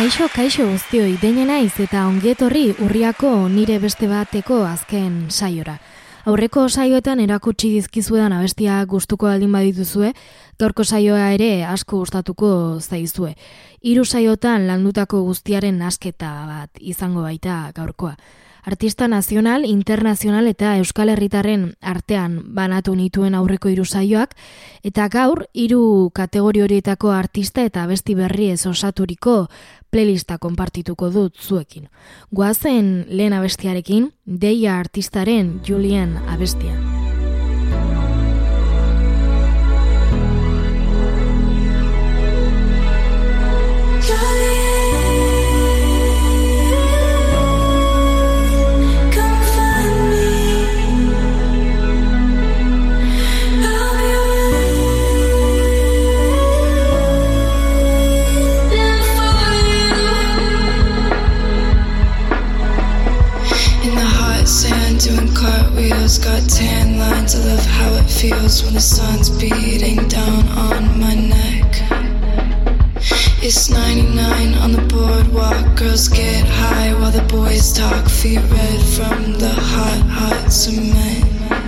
Kaixo, kaixo guztioi, deine naiz eta ongetorri urriako nire beste bateko azken saiora. Aurreko saioetan erakutsi dizkizuedan abestia gustuko aldin badituzue, gaurko saioa ere asko gustatuko zaizue. Hiru saiotan landutako guztiaren asketa bat izango baita gaurkoa artista nazional, internazional eta euskal herritarren artean banatu nituen aurreko hiru saioak eta gaur hiru kategori horietako artista eta besti berri ez osaturiko playlista konpartituko dut zuekin. Goazen lehen abestiarekin, deia artistaren Julian abestian. Got tan lines. I love how it feels when the sun's beating down on my neck. It's 99 on the boardwalk. Girls get high while the boys talk. Feet red from the hot, hot cement.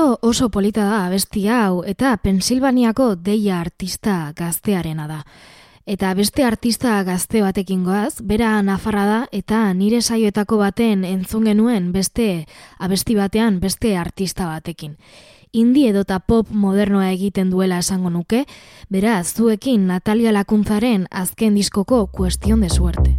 Oso oso polita da abesti hau eta Pensilvaniako deia artista gaztearena da. Eta beste artista gazte batekin goaz, bera nafarra da eta nire saioetako baten entzun genuen beste abesti batean beste artista batekin. Indi edota pop modernoa egiten duela esango nuke, bera zuekin Natalia Lakuntzaren azken diskoko kuestion de suerte.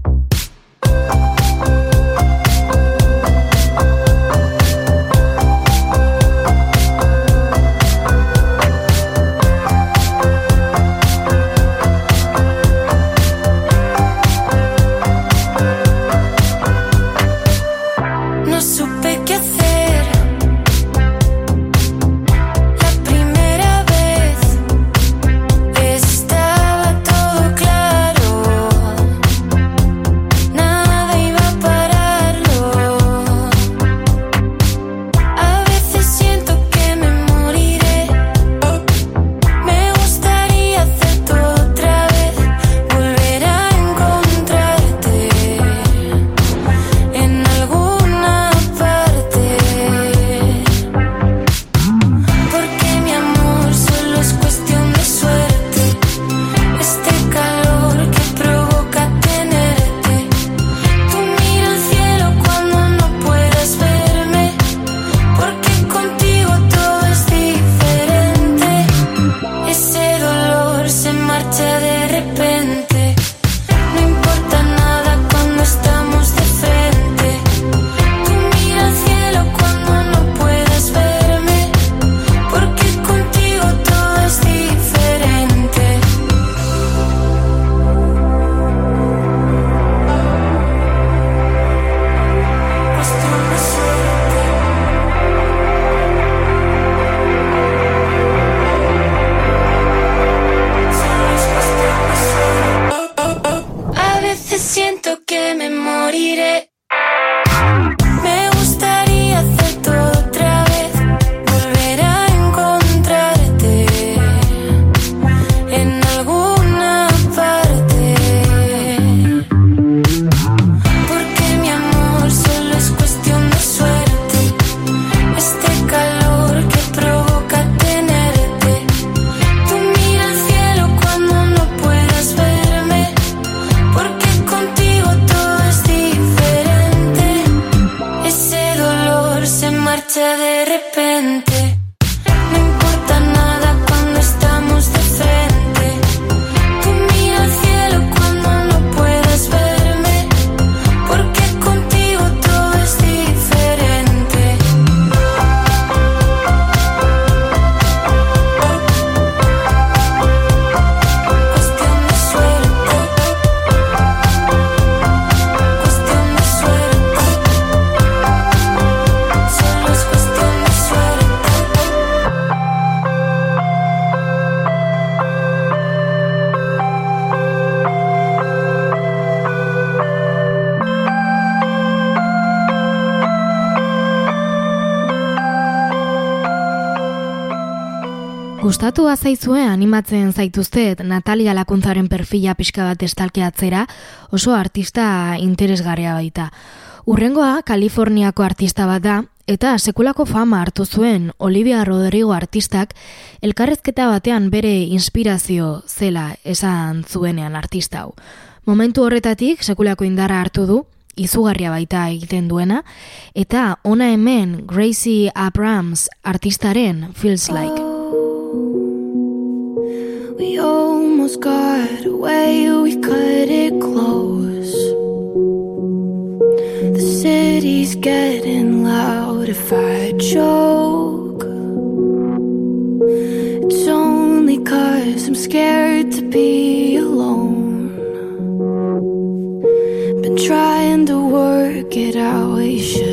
Gustatu zaizue animatzen zaituztet Natalia Lakuntzaren perfila pixka bat estalkeatzera oso artista interesgarria baita. Urrengoa Kaliforniako artista bat da eta sekulako fama hartu zuen Olivia Rodrigo artistak elkarrezketa batean bere inspirazio zela esan zuenean artista hau. Momentu horretatik sekulako indarra hartu du, izugarria baita egiten duena, eta ona hemen Gracie Abrams artistaren Feels Like. We almost got away, we cut it close. The city's getting loud if I choke. It's only cause I'm scared to be alone. Been trying to work it out, should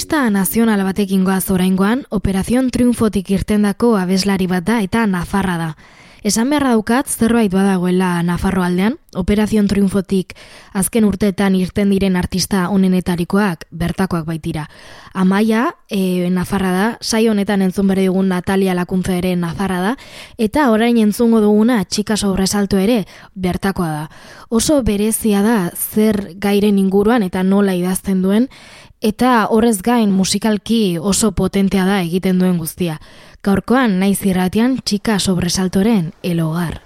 Artista nazional batekin goaz oraingoan, Operazion Triunfotik irtendako abeslari bat da eta Nafarra da. Esan beharra daukat zerbait badagoela Nafarro aldean, Operazion Triunfotik azken urteetan irten diren artista onenetarikoak bertakoak baitira. Amaia, e, Nafarra da, sai honetan entzun bere dugun Natalia Lakuntza ere Nafarra da, eta orain entzungo duguna txika sobresalto ere bertakoa da. Oso berezia da zer gairen inguruan eta nola idazten duen, Eta horrez gain musikalki oso potentea da egiten duen guztia. Gaurkoan naiz irratian txika sobresaltoren elogar.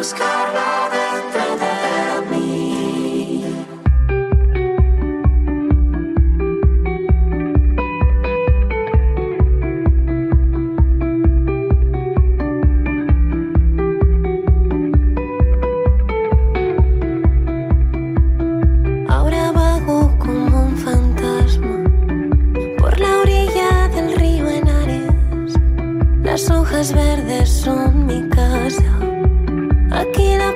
Sky. Las hojas verdes son mi casa. Aquí la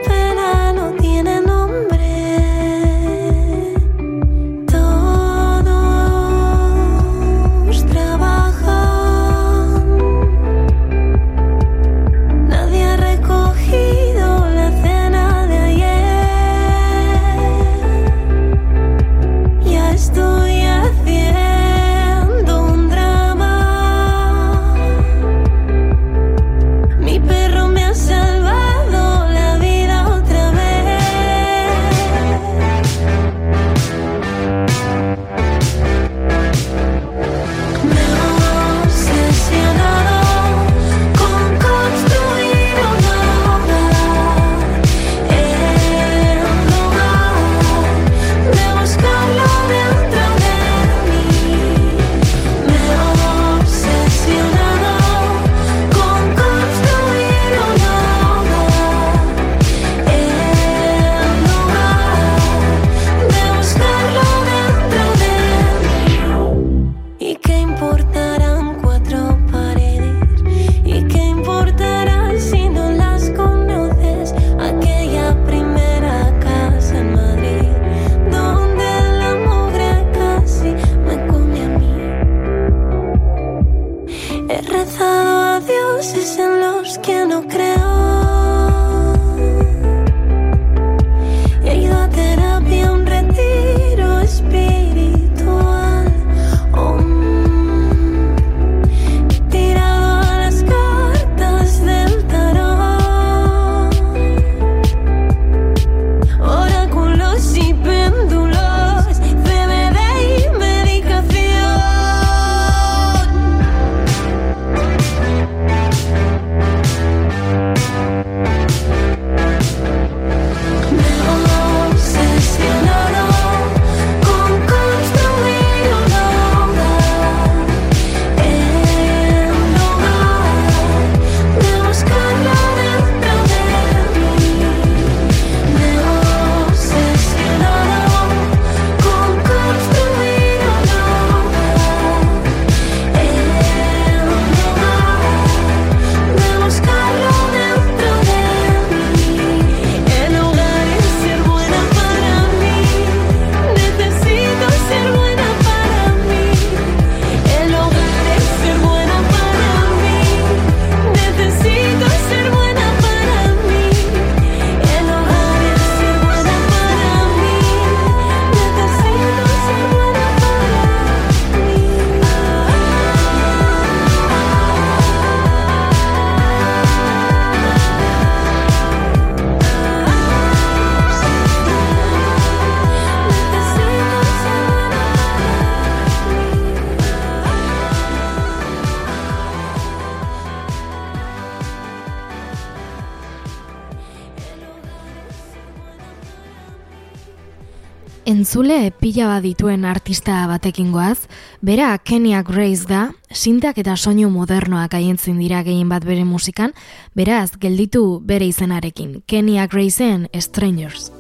Entzule pila bat dituen artista batekin goaz, bera Kenya Grace da, sintak eta soinu modernoak aientzin dira gehien bat bere musikan, beraz, gelditu bere izenarekin, Kenya Graceen Strangers.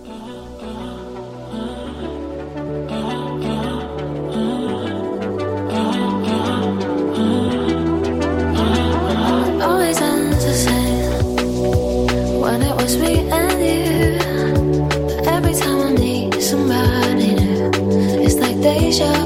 pleasure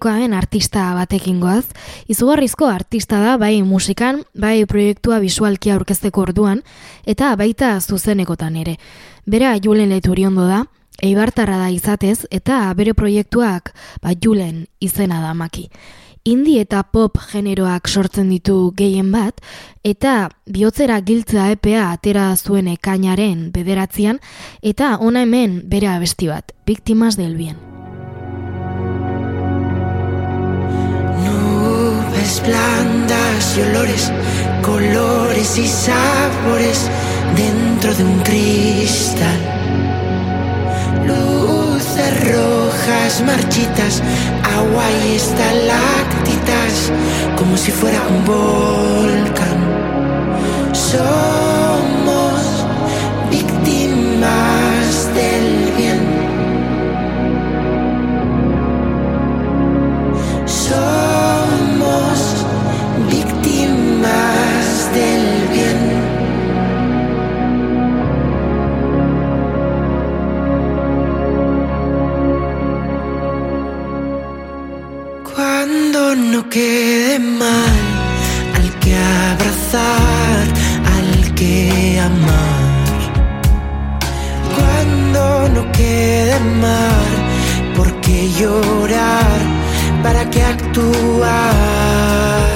Euskal Herrikoaen artista batekin goaz, izugarrizko artista da bai musikan, bai proiektua bisualki aurkezteko orduan, eta baita zuzenekotan ere. Bera Julen Leturiondo da, eibartarra da izatez, eta bere proiektuak ba, Julen izena da maki. Indi eta pop generoak sortzen ditu gehien bat, eta bihotzera giltza epea atera zuen ekainaren bederatzean, eta ona hemen bere abesti bat, Biktimas del Bien. Blandas y olores, colores y sabores dentro de un cristal. Luces rojas marchitas, agua y estalactitas, como si fuera un volcán. Somos no quede mal al que abrazar, al que amar. Cuando no quede mal, ¿por qué llorar? ¿Para qué actuar?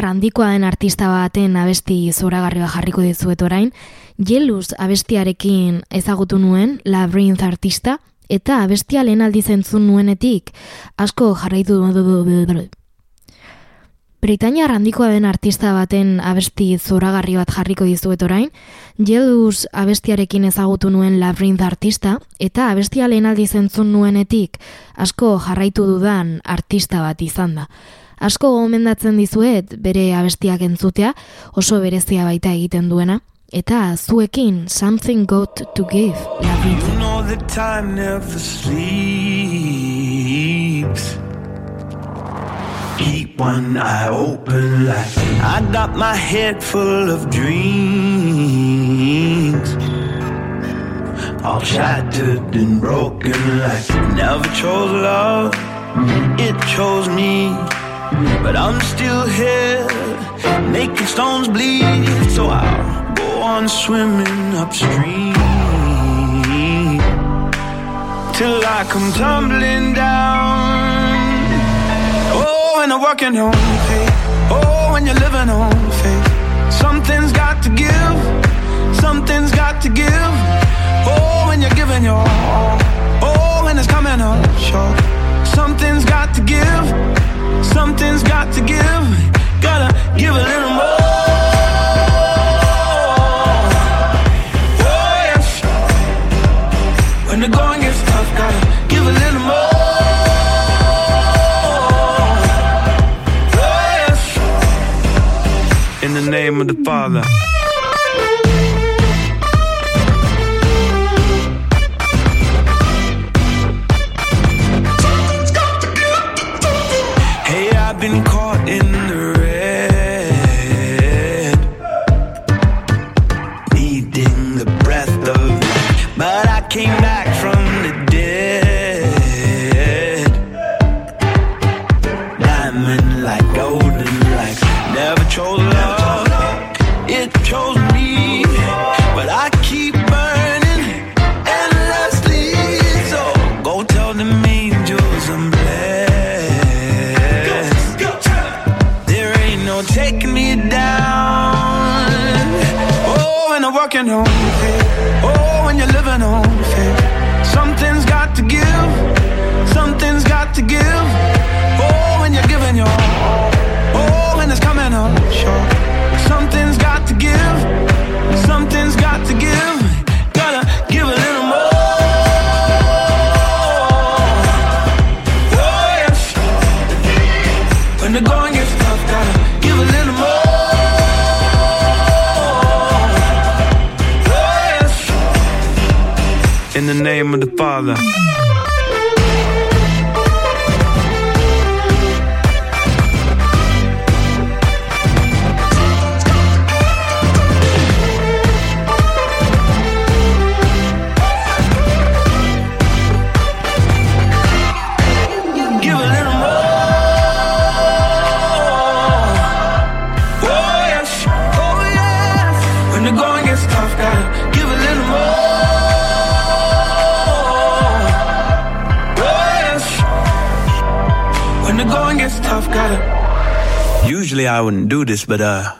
Britania handikoa den artista baten abesti zoragarri bat jarriko dizuet orain, Jelus abestiarekin ezagutu nuen Labyrinth artista, eta abestia lehen aldi zentzun nuenetik asko jarraitu Britania handikoa den artista baten abesti zoragarri bat jarriko dizuet orain, Jelus abestiarekin ezagutu nuen Labyrinth artista, eta abestia lehen aldi zentzun nuenetik asko jarraitu dudan artista bat izan da. Asko gomendatzen dizuet bere abestiak entzutea, oso berezia baita egiten duena, eta zuekin Something Got to Give Labyrinth. You know that time never sleeps. Keep one eye open like I got my head full of dreams. All shattered and broken like never chose love. It chose me. But I'm still here, making stones bleed. So I'll go on swimming upstream till I come tumbling down. Oh, when I'm walking on faith. Oh, when you're living on faith. Something's got to give. Something's got to give. Oh, when you're giving your all. Oh, when it's coming up short. Something's got to give. Something's got to give. Gotta give a little more. Oh, yes. When the going gets tough, gotta give a little more. Oh, yes. In the name of the Father. But uh.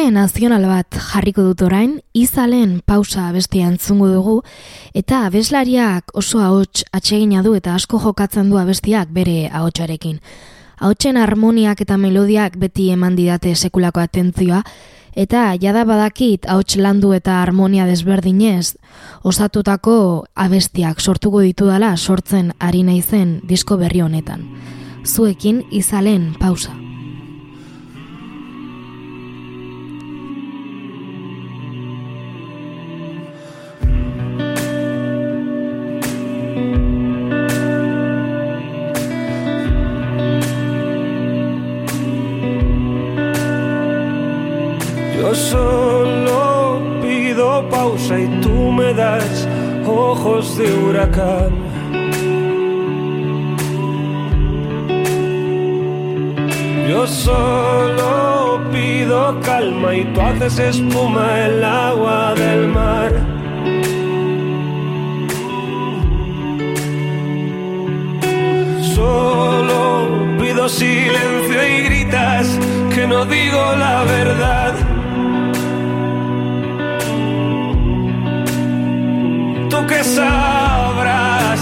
Talde nazional bat jarriko dut orain, izalen pausa abestia entzungo dugu, eta abeslariak oso ahots atsegina du eta asko jokatzen du abestiak bere ahotsarekin. Ahotsen harmoniak eta melodiak beti eman didate sekulako atentzioa, eta jada badakit ahots landu eta harmonia desberdinez, osatutako abestiak sortuko ditudala sortzen ari naizen disko berri honetan. Zuekin izalen pausa. Y tú me das ojos de huracán. Yo solo pido calma y tú haces espuma el agua del mar. Solo pido silencio y gritas que no digo la verdad. Tú que sabrás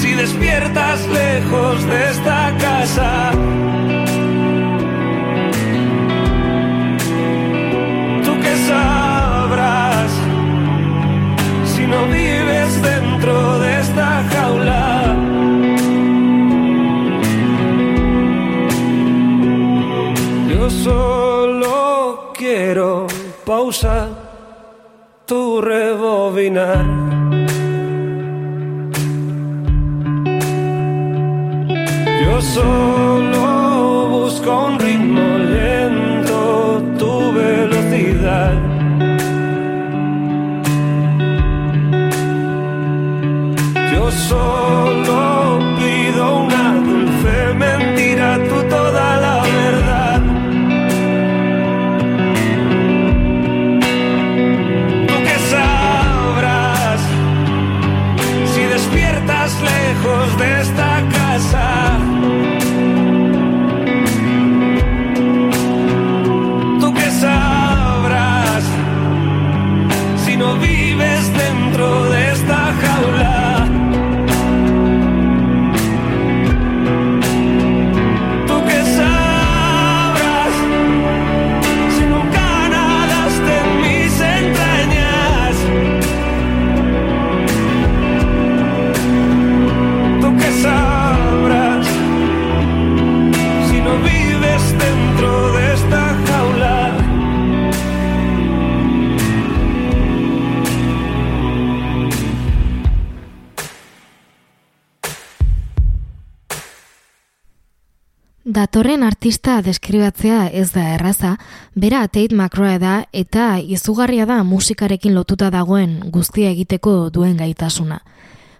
si despiertas lejos de esta casa. Tú que sabrás si no vives dentro de esta jaula. Yo solo quiero pausa, tu caminar. Datorren artista deskribatzea ez da erraza, bera Tate McRae da eta izugarria da musikarekin lotuta dagoen guztia egiteko duen gaitasuna.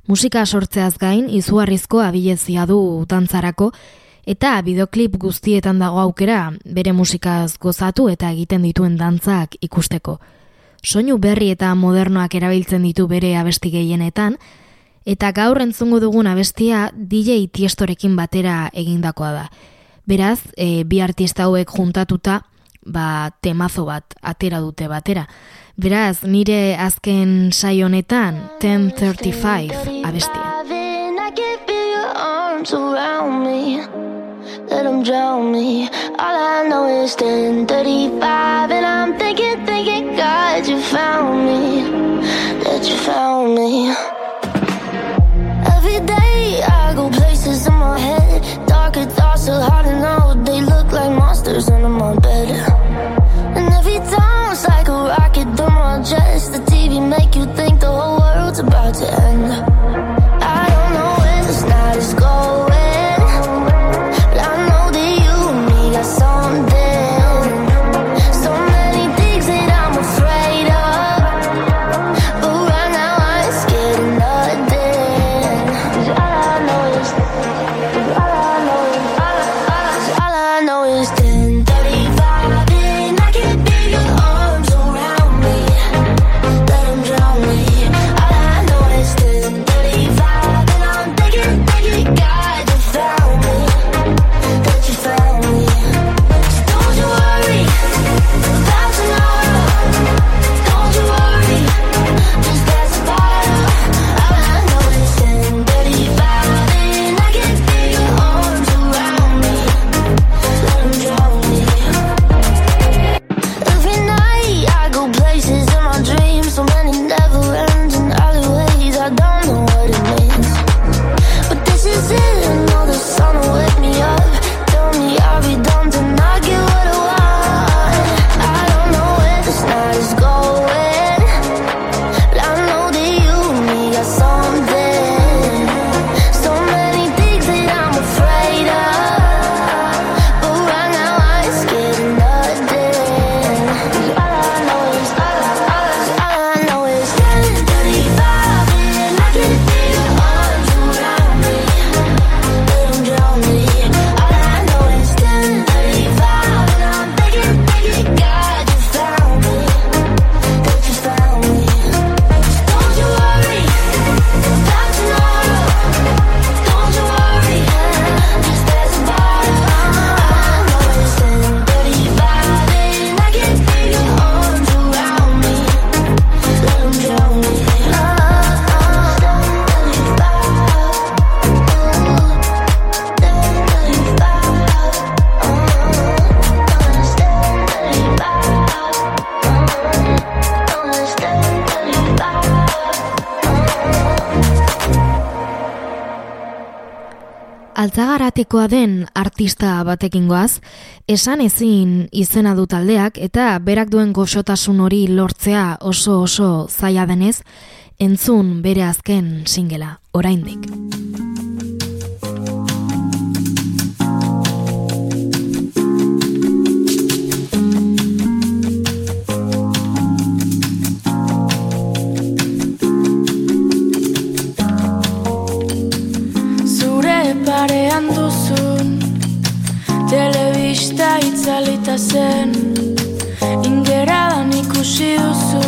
Musika sortzeaz gain izugarrizko abilezia du dantzarako eta bideoklip guztietan dago aukera bere musikaz gozatu eta egiten dituen dantzak ikusteko. Soinu berri eta modernoak erabiltzen ditu bere abesti gehienetan, eta gaur entzungo dugun abestia DJ Tiestorekin batera egindakoa da. Beraz, e, bi artista hauek juntatuta, ba, temazo bat atera dute batera. Beraz, nire azken saio honetan 1035 abestia. Let them drown me. All I know is 1035. And I'm thinking, thinking, God, you found me. That you found me. Every day I go places in my head. Thoughts are hard to know. They look like monsters under my bed. And every time it's like a rocket through my chest. The TV make you think the whole world's about to end. I don't know where this night is going, Altzagaratekoa den artista batekin goaz, esan ezin izena du taldeak eta berak duen goxotasun hori lortzea oso oso zaila denez, entzun bere azken singela, oraindik. Itzalita zen. Ingeradan ikusi duzu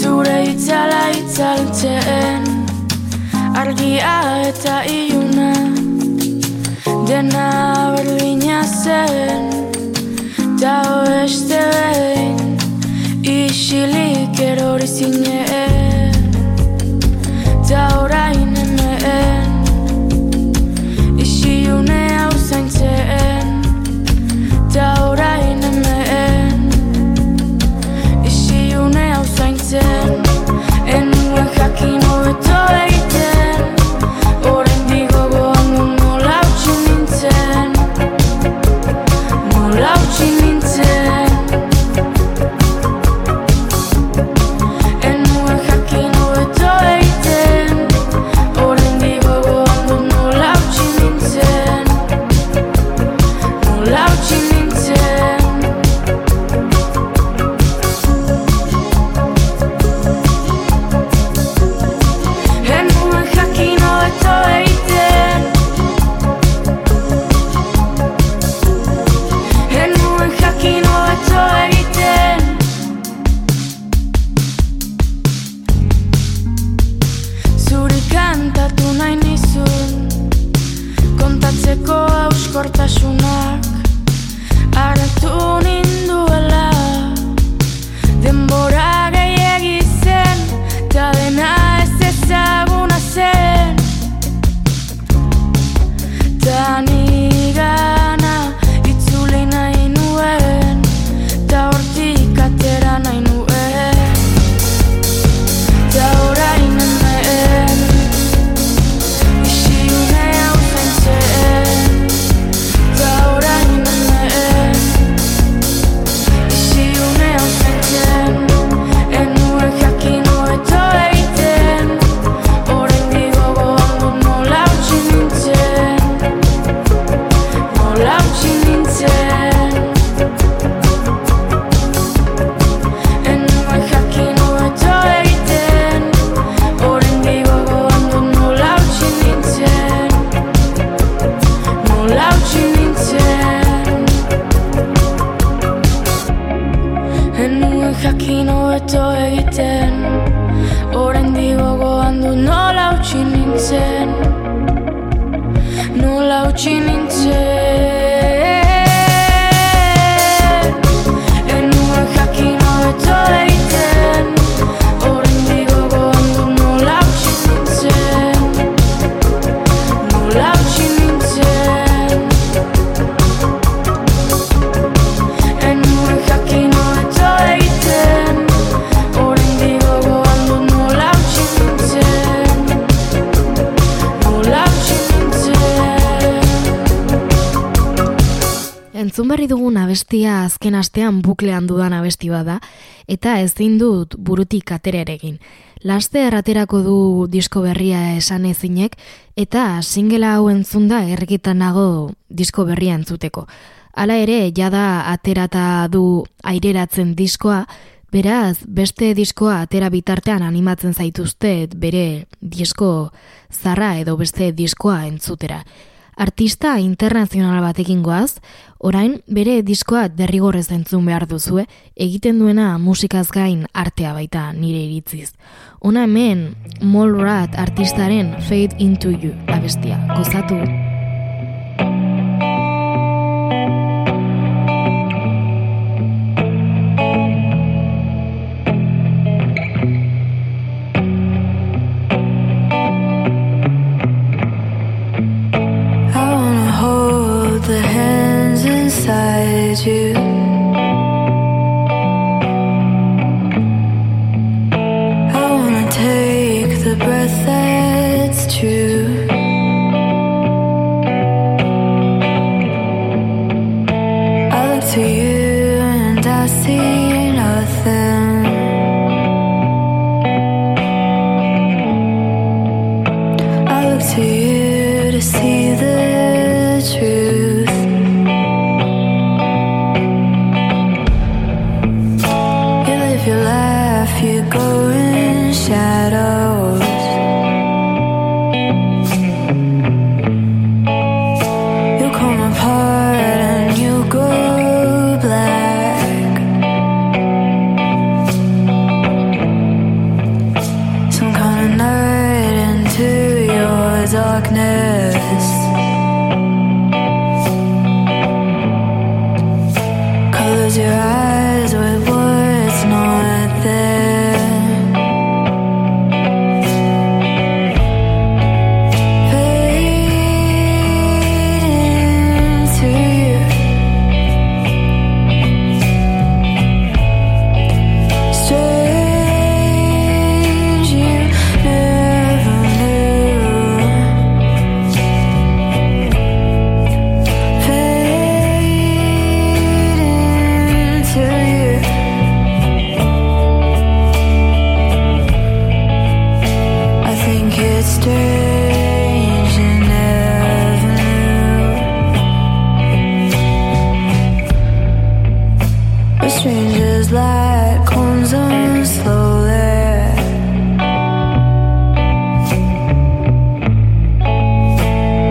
Zure itzala itzaltzen. Argia eta iluna Dena berdina zen. Ta beste behin Isilik erori zinen abestia azken astean buklean dudan abesti bada, eta ezin dut burutik atera ere egin. Laste erraterako du disko berria esan ezinek, eta singela hau entzunda errekitan nago disko berria entzuteko. Hala ere, jada aterata du aireratzen diskoa, beraz, beste diskoa atera bitartean animatzen zaituztet bere disko zarra edo beste diskoa entzutera. Artista internazional batekin goaz, orain bere diskoa derrigorrez entzun behar duzue, egiten duena musikaz gain artea baita nire iritziz. Ona hemen Mallrat artistaren Fade Into You abestia, gozatu. You.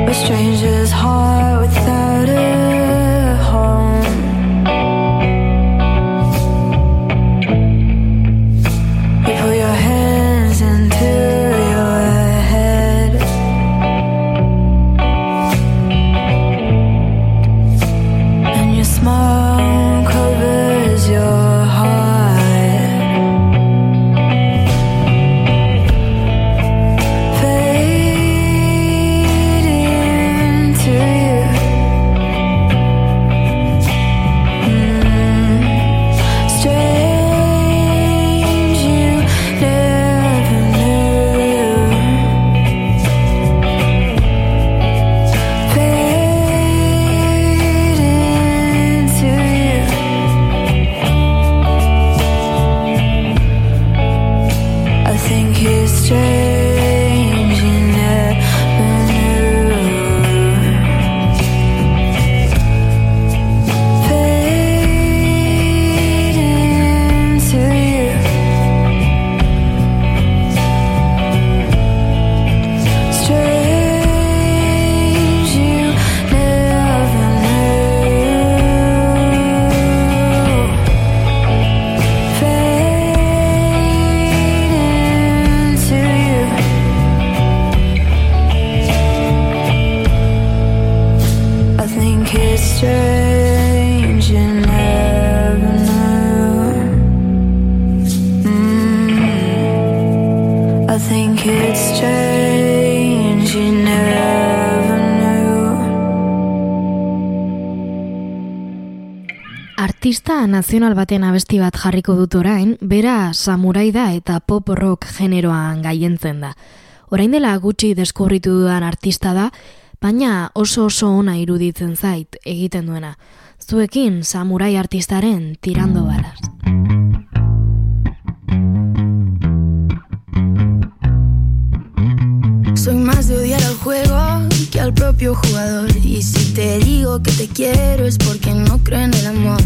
a stranger's heart without a it's strange you. Artista nazional baten abesti bat jarriko dut orain, bera samurai da eta pop rock generoan gaientzen da. Orain dela gutxi deskurritu dudan artista da, baina oso oso ona iruditzen zait egiten duena. Zuekin samurai artistaren tirando baraz. Soy más de odiar al juego que al propio jugador. Y si te digo que te quiero es porque no creo en el amor.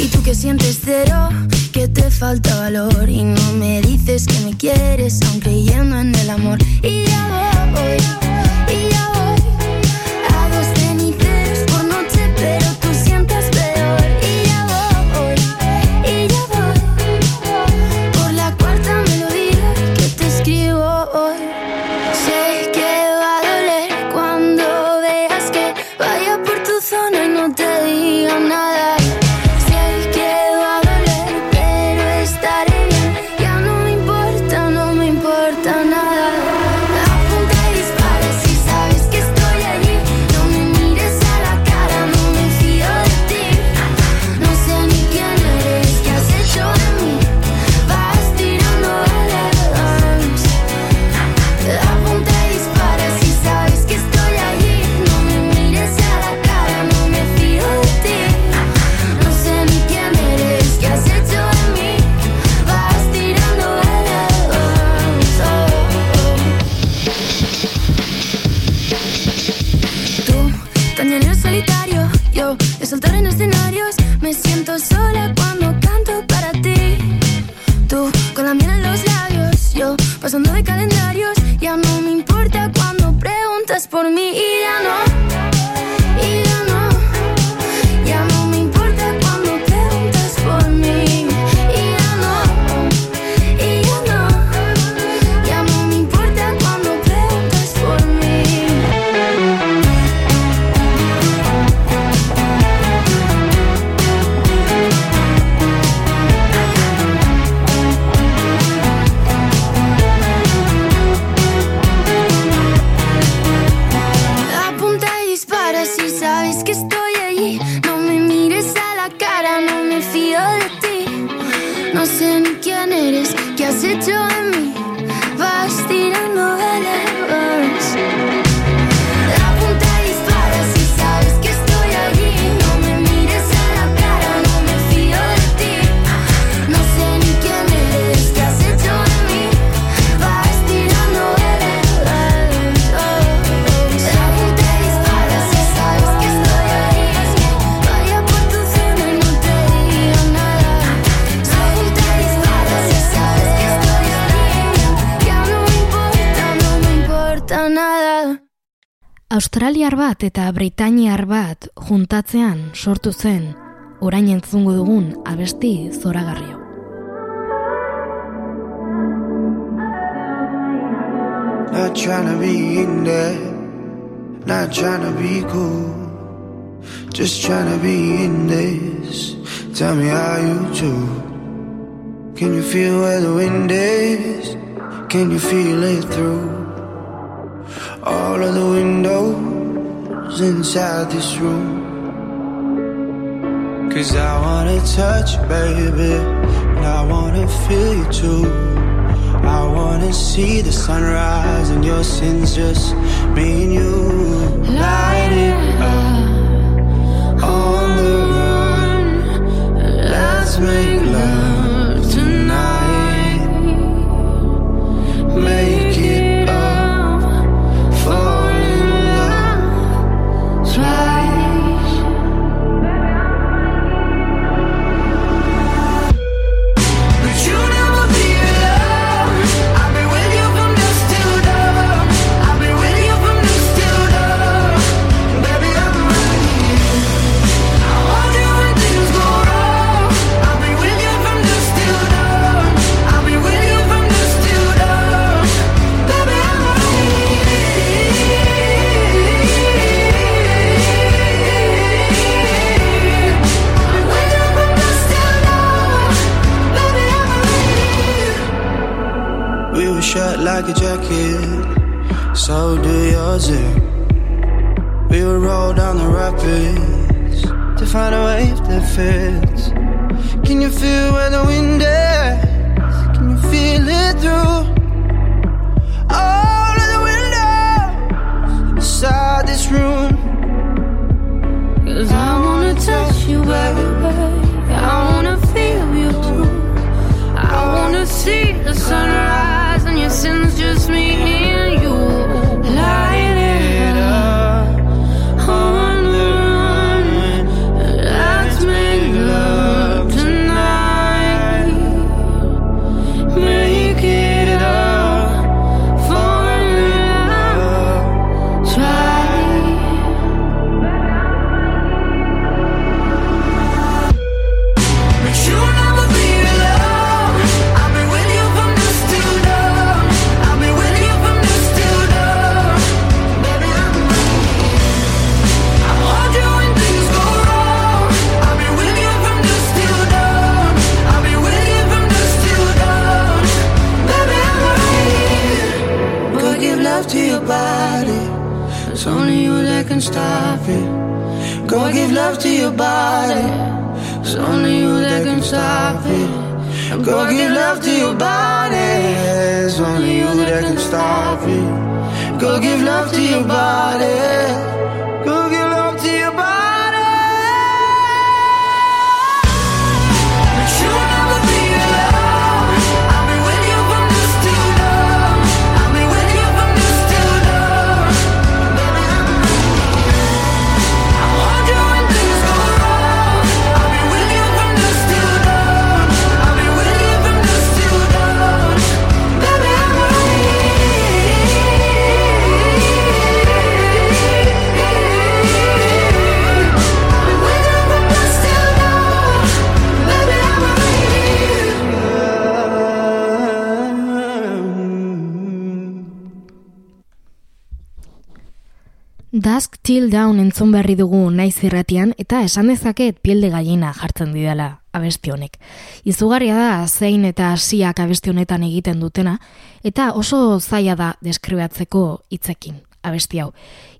Y tú que sientes cero, que te falta valor. Y no me dices que me quieres, aunque creyendo en el amor. Y ya voy, ya voy Australiar bat eta Britainiar bat juntatzean sortu zen orain entzungo dugun abesti zoragarrio. Not trying to be in there, not trying to be cool. Just trying to be in this. Tell me how you do. Can you feel where the wind is? Can you feel it through all of the windows inside this room? Cause I wanna touch you, baby, and I wanna feel you too. I wanna see the sunrise and your sins just me and you. Light it up on the run. Let's make love tonight. Make like a jacket, so do yours. eh? We would roll down the rapids to find a wave that fits. Can you feel where the wind is? Can you feel it through all of the windows inside this room? Cause I wanna touch you, baby. I wanna feel you too. I wanna see the sunrise and your sins just me and you. Light Love to your body. It's only you that can stop it. Go give love to your body. It's only you that can stop it. Go give love to your body. Till Down entzun berri dugu naiz irratian eta esan dezaket piel de gallina jartzen didala abesti honek. Izugarria da zein eta hasiak abesti honetan egiten dutena eta oso zaila da deskribatzeko hitzekin. abesti hau.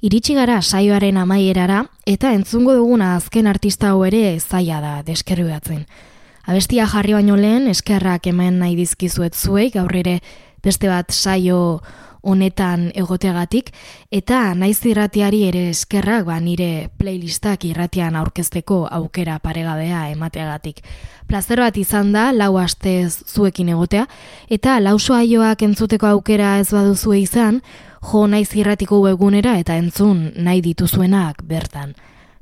Iritsi gara saioaren amaierara eta entzungo duguna azken artista hau ere zaila da deskerbiatzen. Abestia jarri baino lehen eskerrak hemen nahi dizkizuet zuei gaur ere beste bat saio honetan egoteagatik eta naiz irratiari ere eskerrak ba nire playlistak irratian aurkezteko aukera paregabea emateagatik. Plazer bat izan da lau astez zuekin egotea eta lau soaioak entzuteko aukera ez baduzu izan, jo naiz irratiko webgunera eta entzun nahi dituzuenak bertan.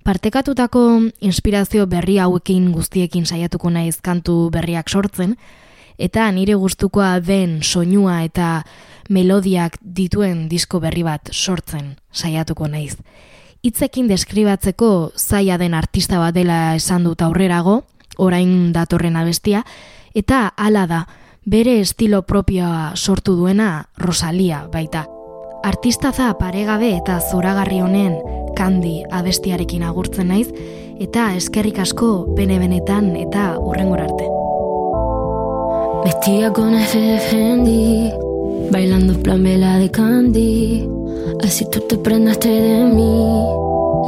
Partekatutako inspirazio berri hauekin guztiekin saiatuko naiz kantu berriak sortzen, eta nire gustukoa den soinua eta melodiak dituen disko berri bat sortzen saiatuko naiz. Hitzekin deskribatzeko zaila den artista bat dela esan dut aurrerago, orain datorren abestia, eta hala da, bere estilo propioa sortu duena Rosalia baita. Artistaza paregabe eta zoragarri honen kandi abestiarekin agurtzen naiz, eta eskerrik asko bene-benetan eta urrengor arte. Vestida con ese Fendi, bailando plan vela de Candy. Así tú te prendaste de mí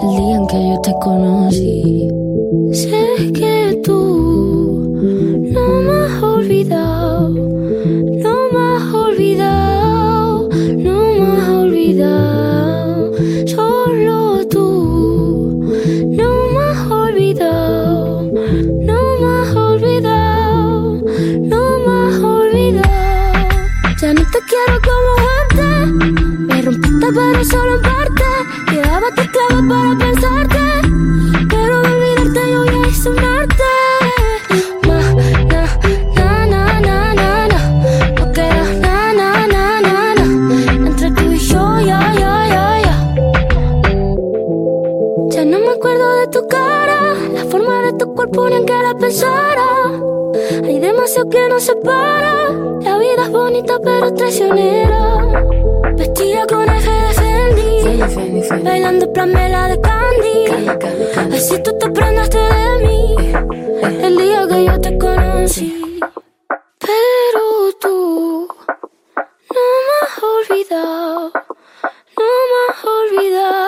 el día en que yo te conocí. Sé que tú no me has olvidado, solo en parte. Quedaba tu clavo para pensarte. Pero de olvidarte yo ya hice un arte. cuerpo ni que la pensara. Hay demasiado que nos separa. La vida es bonita pero traicionera. Vestida con eje bailando vela de Candy. Así tú te prendaste de mí el día que yo te conocí. Pero tú no me has olvidado, no me has olvidado,